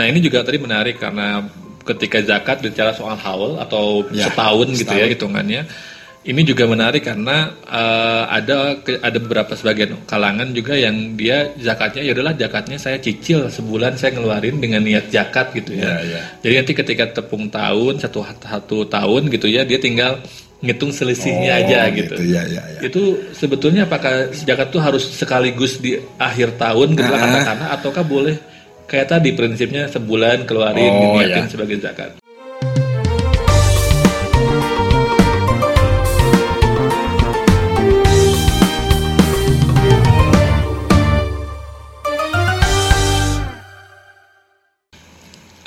Nah ini juga tadi menarik karena ketika zakat bicara soal haul atau Ya, setahun gitu ya setahun. hitungannya. Ini juga menarik karena eh, ada ke- ada beberapa sebagian kalangan juga yang dia zakatnya ya udahlah zakatnya saya cicil sebulan saya ngeluarin dengan niat zakat gitu ya. Ya, ya. Jadi nanti ketika tepung tahun satu satu tahun gitu ya dia tinggal ngitung selisihnya Oh, aja gitu, gitu. ya, ya, ya. Itu sebetulnya apakah zakat itu harus sekaligus di akhir tahun gitu lah Ah. katakanlah ataukah boleh kayak tadi prinsipnya sebulan keluarin Oh, diniatin ya. sebagai zakat.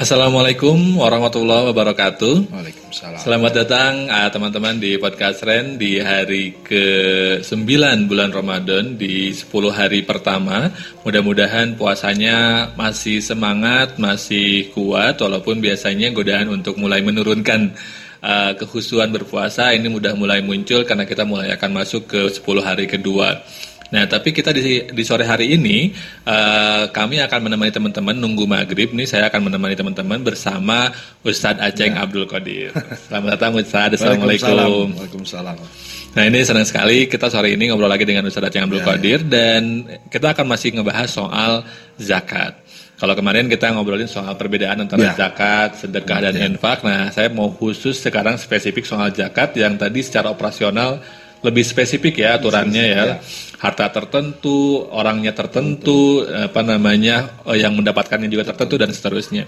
Assalamualaikum warahmatullahi wabarakatuh. Waalaikumsalam. Selamat datang ah, teman-teman di podcast Ren di hari ke-9 bulan Ramadan di 10 hari pertama. Mudah-mudahan puasanya masih semangat, masih kuat walaupun biasanya godaan untuk mulai menurunkan ah, kehusuan berpuasa ini mudah mulai muncul karena kita mulai akan masuk ke 10 hari kedua. Nah, tapi kita di, di sore hari ini eh, kami akan menemani teman-teman nunggu maghrib nih. Saya akan menemani teman-teman bersama Ustadz Aceng Abdul Qadir. Selamat datang Ustadz. Assalamualaikum. Waalaikumsalam. Nah ini senang sekali kita sore ini ngobrol lagi dengan Ustadz Aceng Abdul Ya, Qadir dan kita akan masih ngebahas soal zakat. Kalau kemarin kita ngobrolin soal perbedaan antara Ya. zakat, sedekah dan infak. Nah, saya mau khusus sekarang spesifik soal zakat yang tadi secara operasional lebih spesifik ya aturannya ya. Harta tertentu, orangnya tertentu, apa namanya eh, yang mendapatkannya juga tertentu dan seterusnya.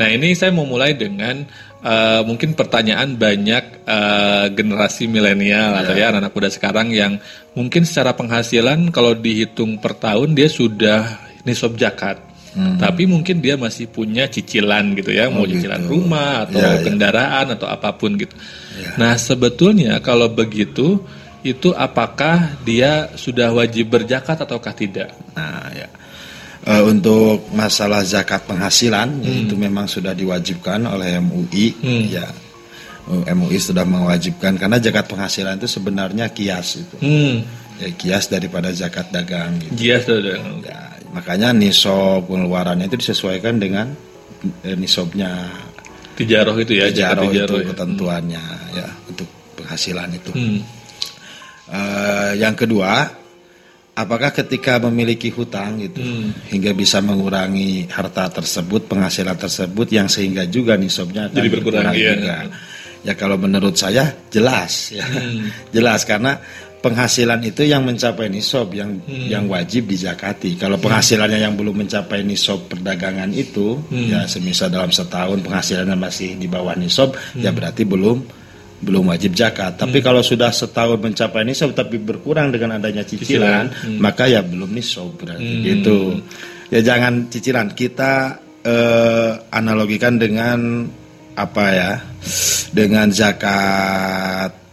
Nah, ini saya mau mulai dengan eh, mungkin pertanyaan banyak eh, generasi milenial atau ya anak-anak muda sekarang yang mungkin secara penghasilan kalau dihitung per tahun dia sudah nisab zakat. Tapi mungkin dia masih punya cicilan gitu ya, mau cicilan rumah atau Ya, ya. kendaraan atau apa pun gitu. Nah, sebetulnya kalau begitu itu apakah dia sudah wajib berzakat ataukah tidak? Nah, ya. Eh, untuk masalah zakat penghasilan itu memang sudah diwajibkan oleh MUI Hmm. ya. Eh, MUI sudah mewajibkan karena zakat penghasilan itu sebenarnya kias itu. Hmm, Ya, kias daripada zakat dagang gitu. jias sudah. Ya, makanya nisob pengeluarannya itu disesuaikan dengan eh, nisobnya Tijaroh itu ya, Jaro itu tijaroh ya. ketentuannya ya untuk penghasilan itu. Hmm. Eh, yang kedua, apakah ketika memiliki hutang gitu Hmm. hingga bisa mengurangi harta tersebut, penghasilan tersebut yang sehingga juga nisabnya akan Jadi berkurang, iya. juga. Ya kalau menurut saya jelas ya. Hmm. jelas karena penghasilan itu yang mencapai nisab yang Hmm. yang wajib dizakati. Kalau penghasilannya yang belum mencapai nisab perdagangan itu Hmm. ya semisal dalam setahun penghasilannya masih di bawah nisab ya Hmm. berarti belum belum wajib zakat. Tapi kalau sudah setahun mencapai nisab tapi berkurang dengan adanya cicilan, Cicilan. maka ya belum nisab berarti Hmm. gitu. Ya jangan cicilan. Kita eh, analogikan dengan apa ya? Dengan zakat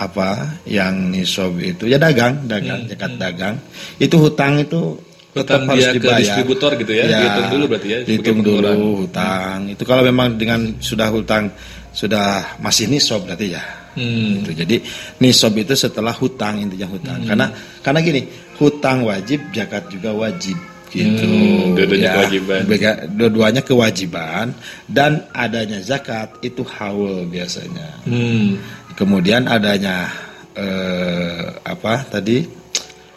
apa yang nisab itu ya dagang, dagang, zakat dagang. Itu hutang itu Hmm. tetap Hutang harus dia ke dibayar. distributor gitu ya, dihitung dulu berarti ya, Dihitung dulu hutang. Itu kalau memang dengan sudah hutang sudah masih nisab berarti ya. Hmm. Gitu. Jadi nisab itu setelah hutang intinya hutang. Karena karena gini, hutang wajib, zakat juga wajib gitu. Hmm, dua-duanya kewajiban. bega- Dua-duanya kewajiban dan adanya zakat itu haul biasanya. Hmm. Kemudian adanya eh, apa tadi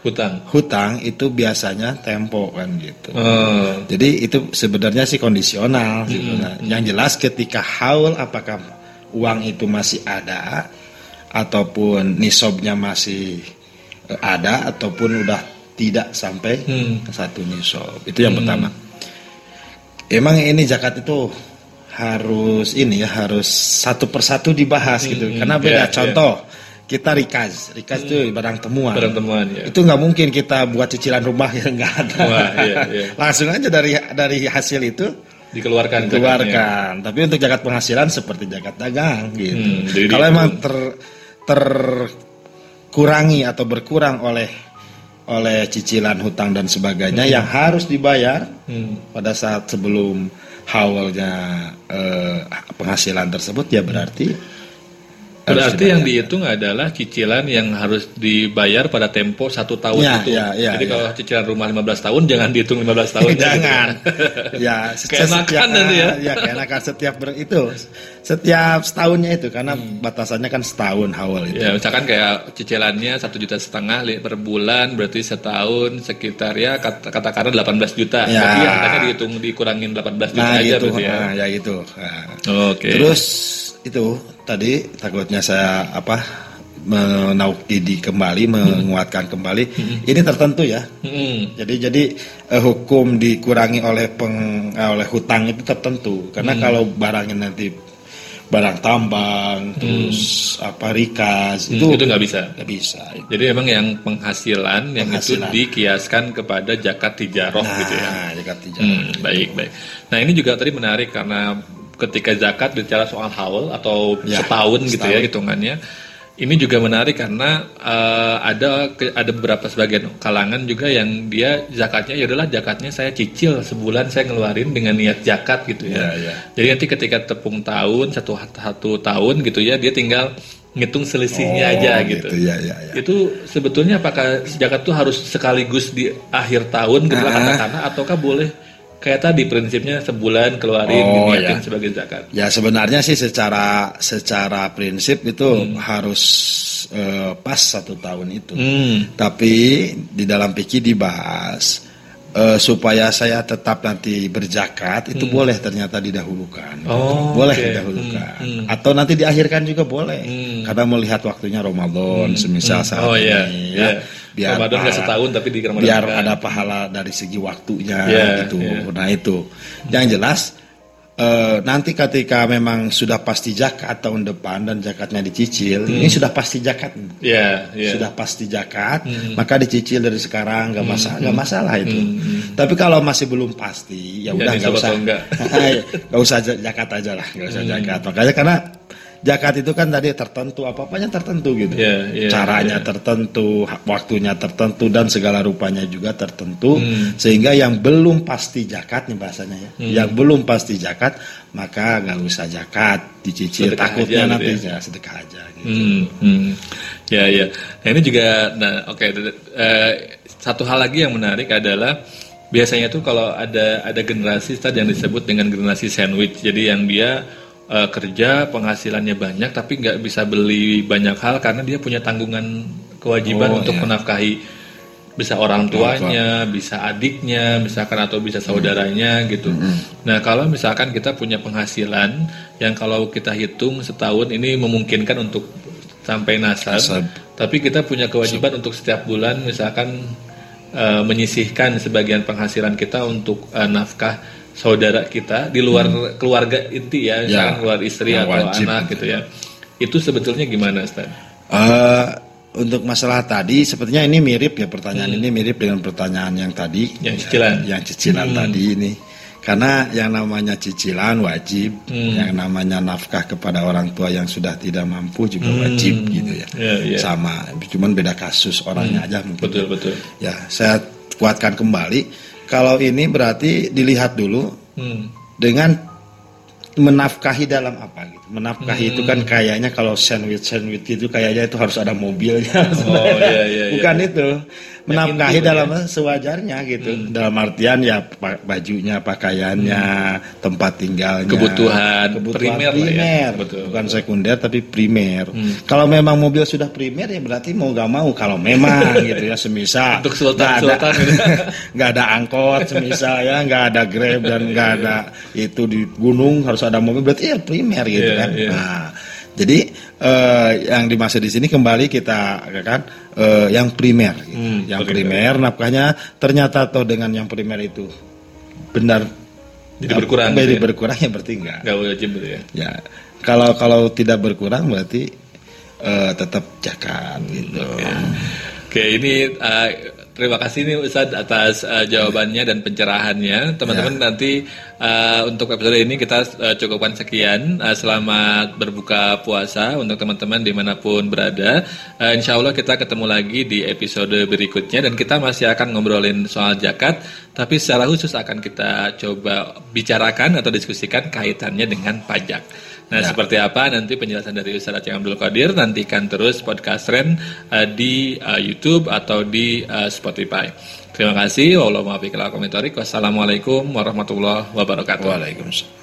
Hutang. hutang itu biasanya tempo kan gitu. Oh. Jadi itu sebenarnya sih kondisional. sebenarnya. Yang jelas ketika haul apakah uang itu masih ada ataupun nisabnya masih eh, ada ataupun udah tidak sampai Hmm. ke satu nisab. Itu yang pertama. Emang ini zakat itu harus ini ya harus satu persatu dibahas gitu. Karena beda. ya, Contoh kita rikaz, rikaz itu barang temuan. Barang temuan ya. Itu nggak mungkin kita buat cicilan rumah yang nggak ada. Wah, iya, iya. Langsung aja dari dari hasil itu Dikeluarkan zakatnya. keluarkan. Tapi untuk zakat penghasilan seperti zakat dagang gitu. Hmm, Kalau emang ter terkurangi atau berkurang oleh oleh cicilan hutang dan sebagainya yang harus dibayar Hmm. pada saat sebelum haulnya eh, penghasilan tersebut ya berarti Berarti yang dihitung adalah cicilan yang harus dibayar pada tempo satu tahun Ya, itu. ya, ya, Jadi ya. kalau cicilan rumah 15 tahun jangan dihitung 15 tahun. Jangan. ya, Keenakan setiap, nanti ya. ya, keenakan setiap ber, itu setiap setahunnya itu karena Hmm. batasannya kan setahun awal itu. Ya, misalkan kayak cicilannya satu juta setengah per bulan, berarti setahun sekitar ya kata katakanlah 18 juta. Ya. Berarti angkanya dihitung dikurangin 18 juta Nah, aja gitu. berarti ya. Nah, ya gitu. Nah. Oke. Terus itu tadi takutnya saya apa menaukidi kembali, menguatkan kembali. Ini tertentu ya. Hmm. Jadi jadi eh, hukum dikurangi oleh peng eh, oleh hutang itu tertentu. Karena kalau barangnya nanti barang tambang terus apa rikas Hmm, itu itu nggak bisa. nggak bisa. Jadi memang yang penghasilan yang Penghasilan. itu dikiaskan kepada zakat tijaroh Nah, gitu ya. jaga tiga. Hmm, baik baik. Nah ini juga tadi menarik karena ketika zakat bicara soal haul atau Ya, setahun gitu ya setahun. hitungannya. Ini juga menarik karena eh, ada ke- ada beberapa sebagian kalangan juga yang dia zakatnya ya udahlah zakatnya saya cicil sebulan saya ngeluarin dengan niat zakat gitu ya. Ya, ya. Jadi nanti ketika tepung tahun satu satu tahun gitu ya dia tinggal ngitung selisihnya Oh, aja gitu, gitu. ya, ya, ya. Itu sebetulnya apakah zakat itu harus sekaligus di akhir tahun gitu Ah. katakanlah ataukah boleh kayak tadi prinsipnya sebulan keluarin Oh, diniatin ya. sebagai zakat. Ya sebenarnya sih secara secara prinsip itu harus eh, pas satu tahun itu. Hmm. Tapi di dalam fikih dibahas eh, supaya saya tetap nanti berzakat itu boleh ternyata didahulukan. Oh, boleh oke. didahulukan. Hmm, hmm. Atau nanti diakhirkan juga boleh. Hmm. Karena melihat waktunya Ramadan semisal saat Oh ini iya. ya. Biar Ramadan nggak setahun tapi di Ramadan biar kan. ada pahala dari segi waktunya Iya, gitu. iya. Nah itu. Yang jelas eh, nanti ketika memang sudah pasti zakat tahun depan dan zakatnya dicicil, ini sudah pasti zakat. Ya, ya. Sudah pasti zakat, maka dicicil dari sekarang nggak masalah, nggak masalah itu. Hmm, Tapi kalau masih belum pasti, ya Ya, udah nggak usah, nggak usah za- zakat aja lah, nggak Hmm. usah zakat. Makanya karena zakat itu kan tadi tertentu, apa apanya tertentu gitu. Ya, ya, Caranya ya. tertentu, waktunya tertentu dan segala rupanya juga tertentu, Hmm. sehingga yang belum pasti zakat nih bahasanya ya, Hmm. yang belum pasti zakat maka nggak usah zakat, dicicil Sedekah takutnya aja nanti gitu ya sedekah aja. Gitu. Hmm, hmm. Ya, ya. Nah ini juga, nah oke. d- eh, satu hal lagi yang menarik adalah biasanya tuh kalau ada ada generasi tadi yang disebut dengan generasi sandwich. Jadi yang dia eh, kerja penghasilannya banyak tapi nggak bisa beli banyak hal karena dia punya tanggungan kewajiban Oh, untuk iya. menafkahi bisa orang tuanya, bisa adiknya, misalkan atau bisa saudaranya gitu. Nah, kalau misalkan kita punya penghasilan yang kalau kita hitung setahun ini memungkinkan untuk sampai nasab, Nasab. tapi kita punya kewajiban untuk setiap bulan misalkan eh, menyisihkan sebagian penghasilan kita untuk eh, nafkah saudara kita di luar keluarga inti ya, misalkan Ya, keluar istri yang atau wajib anak gitu ya. Itu sebetulnya gimana, Stan? Eh, untuk masalah tadi, sepertinya ini mirip ya pertanyaan ini mirip dengan pertanyaan yang tadi, Hmm. Yang cicilan. yang cicilan Hmm. tadi ini. Karena yang namanya cicilan wajib, Hmm. yang namanya nafkah kepada orang tua yang sudah tidak mampu juga wajib gitu ya. Ya, ya. Sama, cuman beda kasus orangnya aja mungkin. Betul, betul. Ya, saya kuatkan kembali. Kalau ini berarti dilihat dulu Hmm. dengan menafkahi dalam apa gitu. Menafkahi Hmm. itu kan kayaknya kalau sandwich sandwich itu kayaknya itu harus ada mobilnya. Oh, iya, iya, iya. Bukan itu. Menafkahi dalam sewajarnya gitu. Hmm. Dalam artian ya bajunya, pakaiannya, tempat tinggalnya, Kebutuhan kebutuhan primer lah ya. primer. Betul. Bukan sekunder tapi primer. Hmm. Kalau memang mobil sudah primer ya berarti mau gak mau kalau memang gitu ya semisal Untuk sultan- nggak ada- sultan gitu. nggak ada angkot semisal ya nggak ada grab dan nggak ada itu di gunung harus ada mobil berarti ya primer gitu Iya, kan iya. nah jadi eh, yang dimaksud di sini kembali kita kan eh, yang primer gitu. Hmm, yang primer. primer nafkahnya ternyata atau dengan yang primer itu benar Jadi berkurang jadi gitu ya? berkurang ya berarti enggak Nggak wajib gitu ya. ya kalau kalau tidak berkurang berarti eh, tetap zakat gitu Oke, ini uh, terima kasih nih Ustadz atas uh, jawabannya dan pencerahannya. Teman-teman nanti uh, untuk episode ini kita uh, cukupkan sekian. Uh, selamat berbuka puasa untuk teman-teman di mana pun berada. Uh, insya Allah kita ketemu lagi di episode berikutnya dan kita masih akan ngobrolin soal zakat, tapi secara khusus akan kita coba bicarakan atau diskusikan kaitannya dengan pajak. Nah, ya. seperti apa nanti penjelasan dari Ustaz Aceh Abdul Qadir nantikan terus podcast Ren uh, di uh, YouTube atau di uh, Spotify. Terima kasih. Wassalamualaikum warahmatullahi wabarakatuh. Waalaikumsalam.